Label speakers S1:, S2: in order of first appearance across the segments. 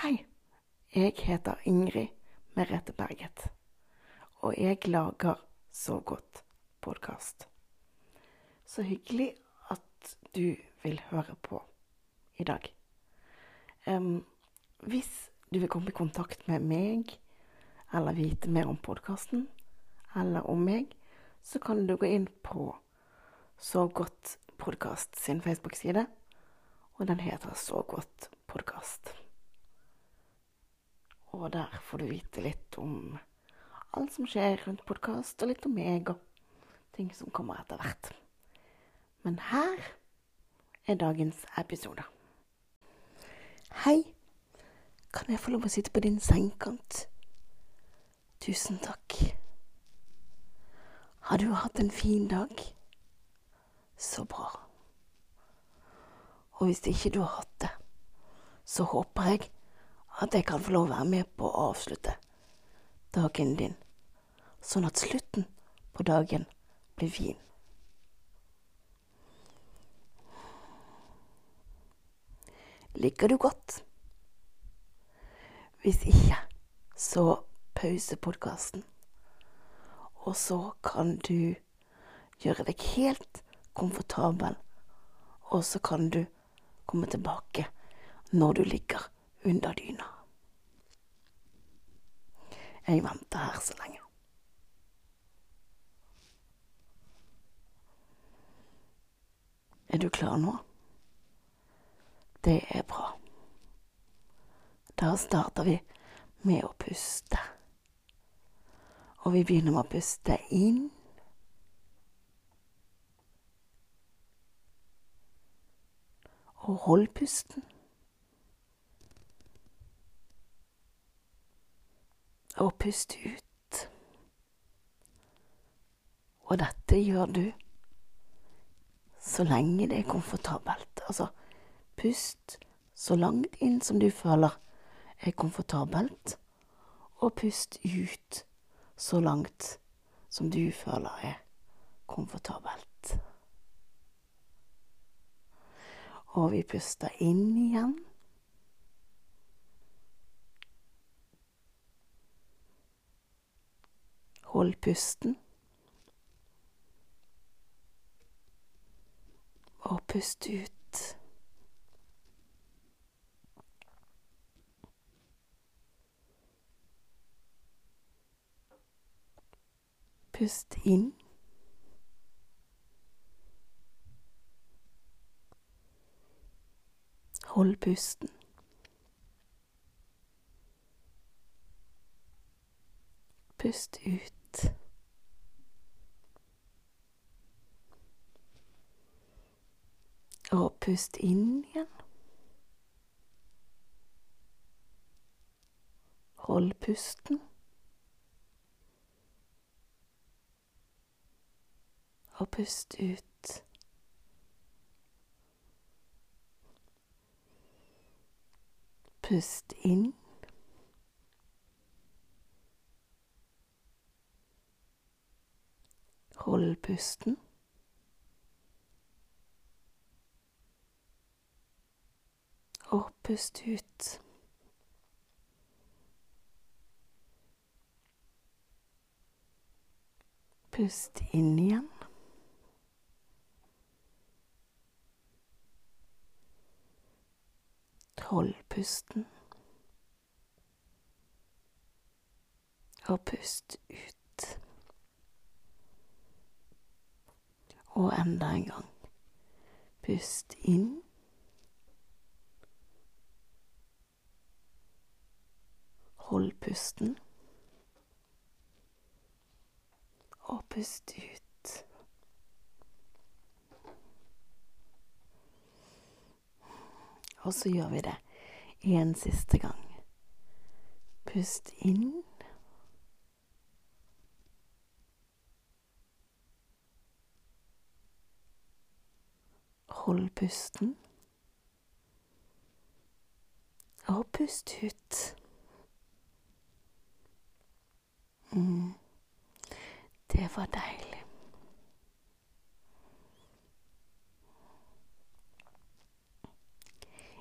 S1: Hei, jeg heter Ingrid Merete Berget, og jeg lager Så godt podkast. Så hyggelig at du vil høre på i dag. Um, hvis du vil komme i kontakt med meg, eller vite mer om podkasten, eller om meg, så kan du gå inn på Så godt podkast sin Facebook-side, og den heter Så godt podkast. Og der får du vite litt om alt som skjer rundt podkast, og litt om meg og ting som kommer etter hvert. Men her er dagens episode. Hei, kan jeg få lov å sitte på din sengekant? Tusen takk. Har du hatt en fin dag? Så bra. Og hvis ikke du har hatt det, så håper jeg at jeg kan få lov å være med på å avslutte dagen din, sånn at slutten på dagen blir fin. Ligger du godt? Hvis ikke, så pause podkasten. Og så kan du gjøre deg helt komfortabel, og så kan du komme tilbake når du ligger under dyna. Jeg venta her så lenge. Er du klar nå? Det er bra. Da starter vi med å puste. Og vi begynner med å puste inn. Og hold pusten. Og pust ut. Og dette gjør du så lenge det er komfortabelt. Altså, pust så langt inn som du føler er komfortabelt, og pust ut så langt som du føler er komfortabelt. Og vi puster inn igjen. Hold pusten. Og pust ut. Pust inn. Hold pusten. Pust ut. Og pust inn igjen. Hold pusten. Og pust ut. Pust inn. Hold pusten. Og pust ut. Pust inn igjen. Hold pusten. Og pust ut. Og enda en gang. Pust inn. Hold pusten. Og pust ut. Og så gjør vi det en siste gang. Pust inn. Hold pusten. Og pust ut. Mm. Det var deilig.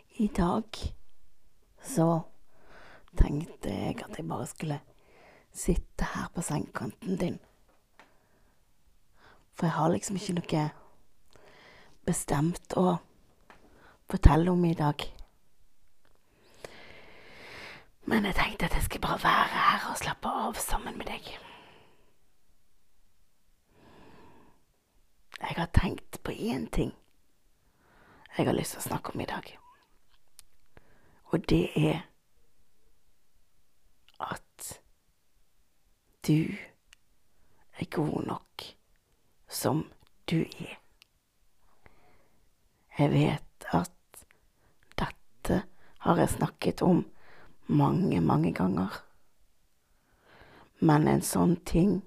S1: I dag så tenkte jeg at jeg bare skulle sitte her på sengekanten din. For jeg har liksom ikke noe bestemt å fortelle om i dag. Men jeg tenkte at jeg skulle bare være her og slappe av sammen med deg. Jeg har tenkt på én ting jeg har lyst til å snakke om i dag. Og det er at du er god nok som du er. Jeg vet at dette har jeg snakket om mange, mange ganger. Men en sånn ting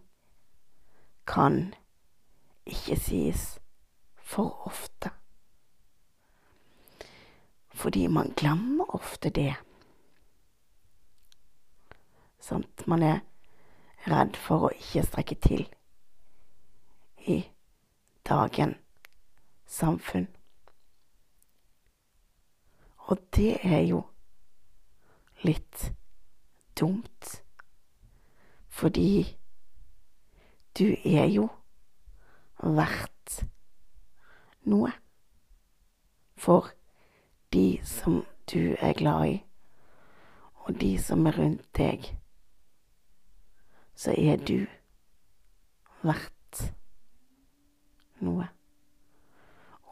S1: kan ikke sies for ofte. Fordi man glemmer ofte det. Sant? Man er redd for å ikke strekke til i dagen samfunn. Og det er jo litt dumt, fordi du er jo verdt noe for de som du er glad i, og de som er rundt deg, så er du verdt noe.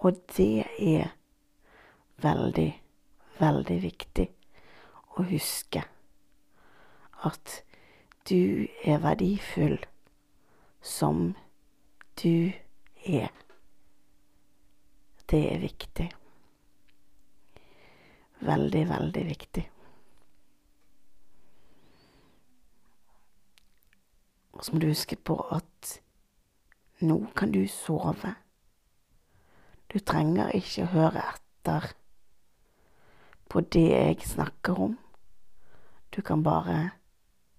S1: Og det er veldig, veldig viktig å huske at du er verdifull som du er. Det er viktig. Veldig, veldig viktig. Og så må du huske på at nå kan du sove. Du trenger ikke høre etter på det jeg snakker om. Du kan bare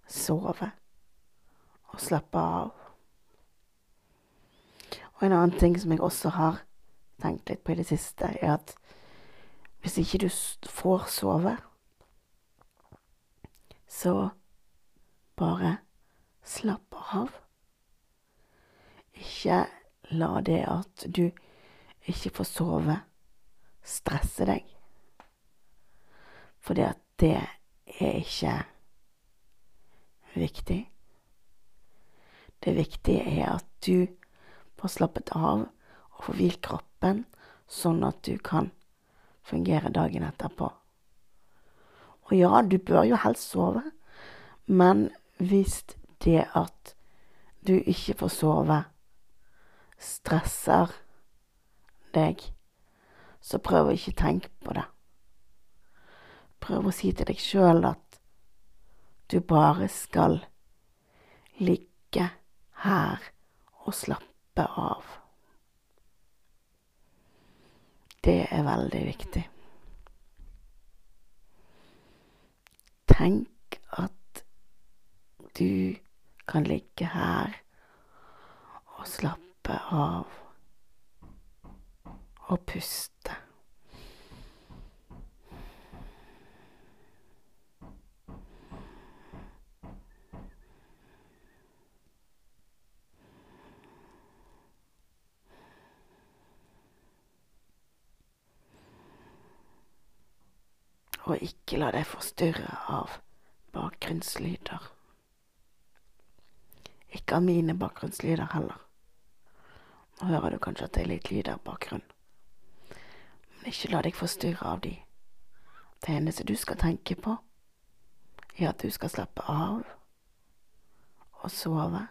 S1: sove og slappe av. Og en annen ting som jeg også har tenkt litt på i det siste, er at hvis ikke du får sove, så bare slapp av. Ikke la det at du ikke får sove, stresse deg. For det er ikke viktig. Det viktige er at du får slappet av og får hvilt kroppen, sånn at du kan fungere dagen etterpå. Og ja, du bør jo helst sove, men hvis det at du ikke får sove, stresser deg, så prøv å ikke tenke på det. Prøv å si til deg sjøl at du bare skal ligge her og slappe av. Det er veldig viktig. Tenk at du kan ligge her og slappe av og puste. Og ikke la deg forstyrre av bakgrunnslyder. Ikke av mine bakgrunnslyder heller. Nå hører du kanskje at det er litt lyder i bakgrunnen. Men ikke la deg forstyrre av de. Det eneste du skal tenke på, er at du skal slappe av og sove,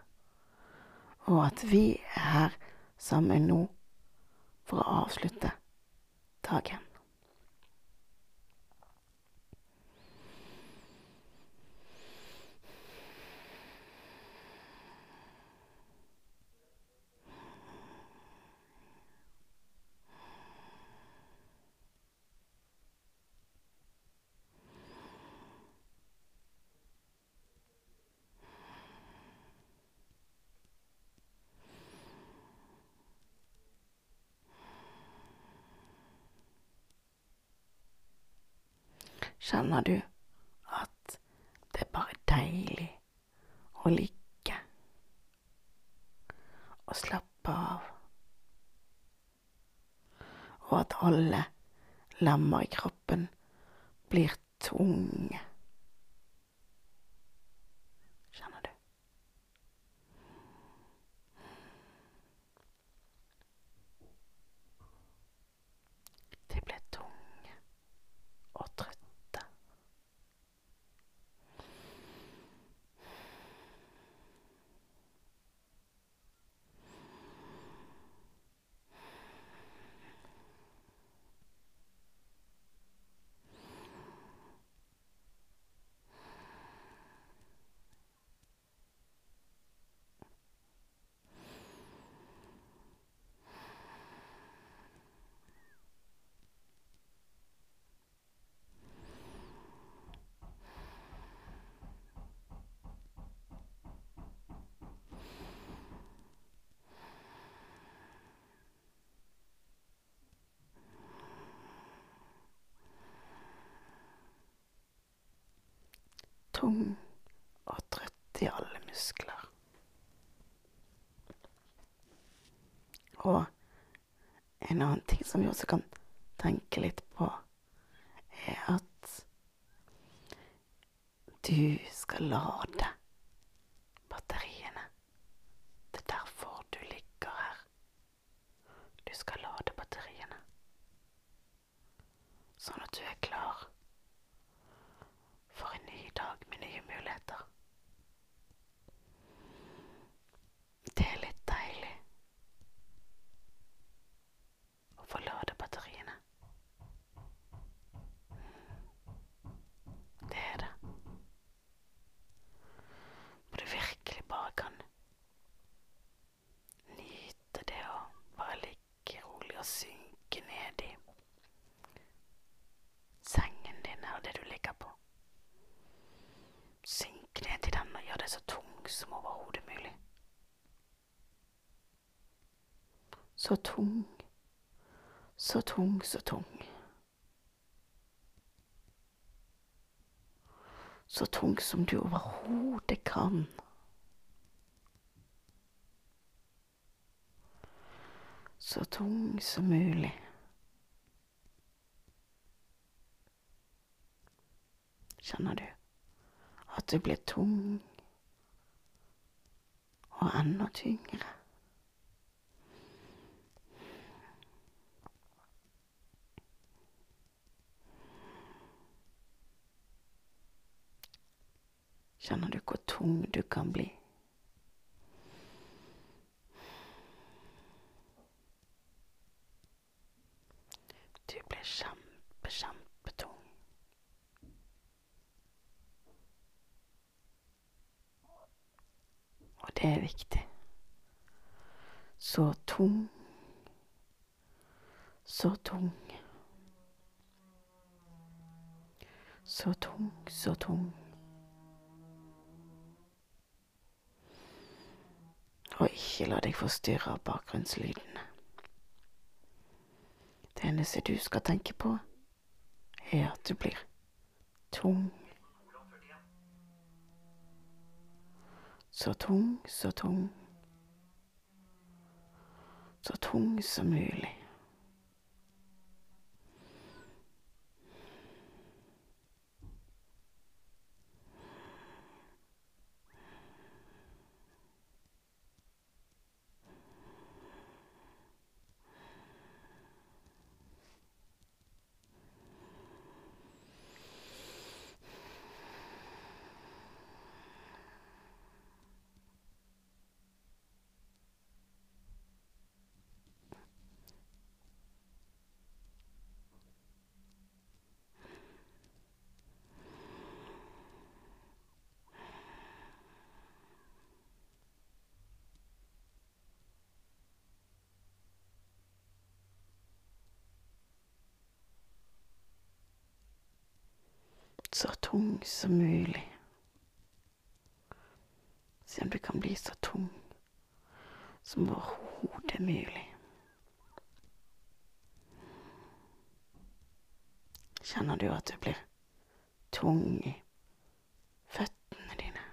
S1: og at vi er her sammen nå for å avslutte dagen. Kjenner du at det er bare deilig å ligge og slappe av? Og at alle lemmer i kroppen blir tunge. Tung og trøtt i alle muskler. Og en annen ting som vi også kan tenke litt på, er at du skal lade batteriene. Det er derfor du ligger her. Du skal lade batteriene. Sånn at du er klar for en ny dag med nye muligheter. Det er litt deilig å få lade batteriene. Det er det. Hvor du virkelig bare kan nyte det å bare ligge rolig og synke ned i sengen din eller det du ligger på. Synk ned i den og gjør deg så tung som overhodet mulig. Så tung, så tung, så tung. Så tung som du overhodet kan. Så tung som mulig. Kjenner du at du blir tung og enda tyngre? Kjenner du hvor tung du kan bli? Du blir kjempe, kjempetung. Og det er viktig. Så tung. Så tung. Så tung, så tung. Ikke la deg forstyrre av bakgrunnslydene. Det eneste du skal tenke på, er at du blir tung. Så tung, så tung. Så tung som mulig. så tung som mulig. Se om du kan bli så tung som overhodet mulig. Kjenner du at du blir tung i føttene dine?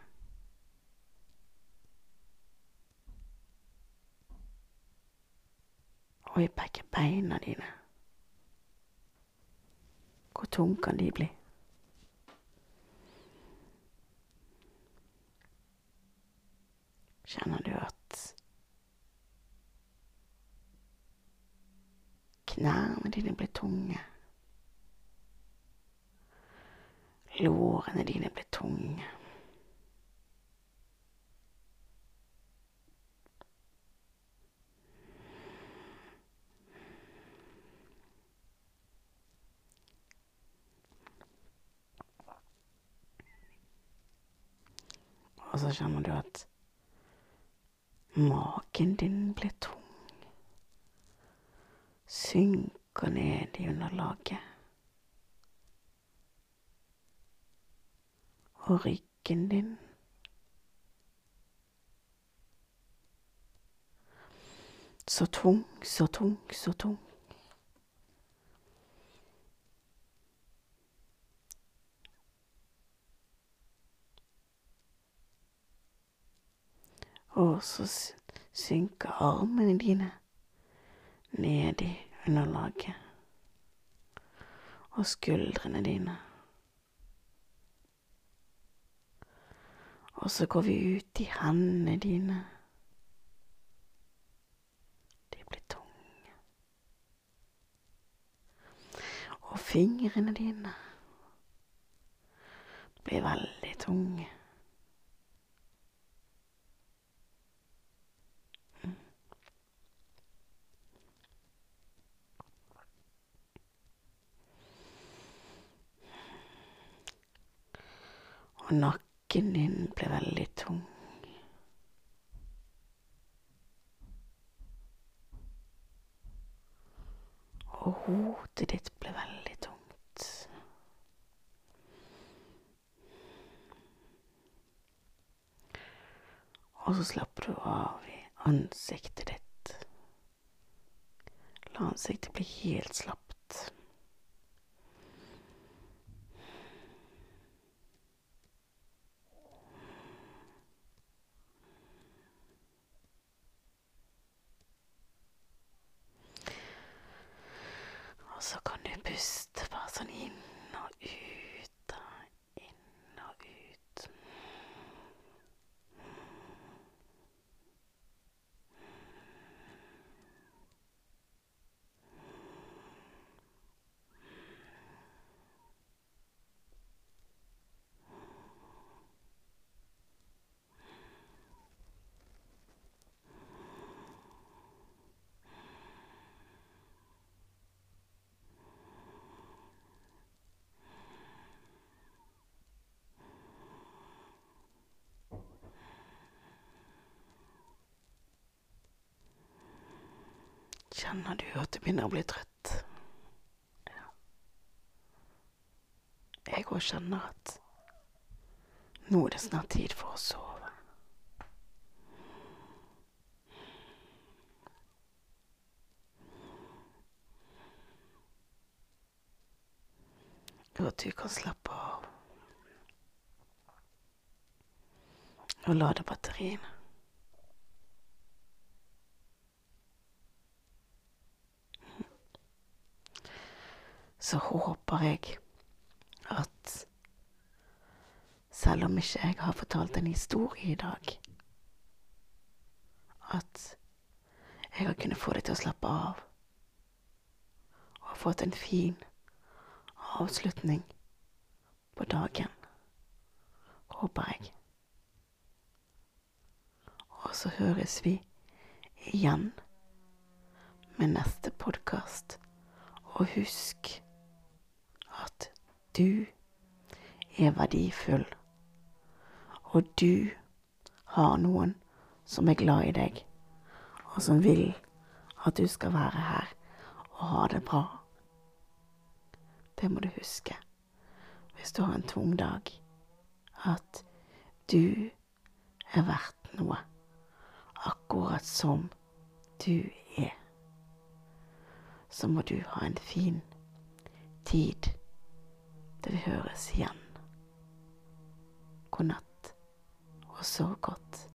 S1: Og i begge beina dine? Hvor tung kan de bli? Kjenner du at knærne dine blir tunge? Lårene dine blir tunge. Og så kjenner du at magen din blir tung. Synker ned i underlaget. Og ryggen din. Så tung, så tung, så tung. Og så synker armene dine ned i underlaget. Og skuldrene dine. Og så går vi ut i hendene dine. De blir tunge. Og fingrene dine blir veldig tunge. Og nakken din ble veldig tung. Og hodet ditt ble veldig tungt. Og så slapper du av i ansiktet ditt. La ansiktet bli helt slapt. Og så kan du puste bare sånn inn og ut, inn og ut. Kjenner du at du begynner å bli trøtt? Ja. Jeg òg kjenner at nå er det snart tid for å sove. Og at du kan slappe av og lade batteriene. Så håper jeg at selv om ikke jeg har fortalt en historie i dag, at jeg har kunnet få deg til å slappe av og fått en fin avslutning på dagen. Håper jeg. Og så høres vi igjen med neste podkast. Og husk du er verdifull, og du har noen som er glad i deg, og som vil at du skal være her og ha det bra. Det må du huske hvis du har en tung dag, at du er verdt noe, akkurat som du er. Så må du ha en fin tid til vi høres igjen. God natt, og sov godt.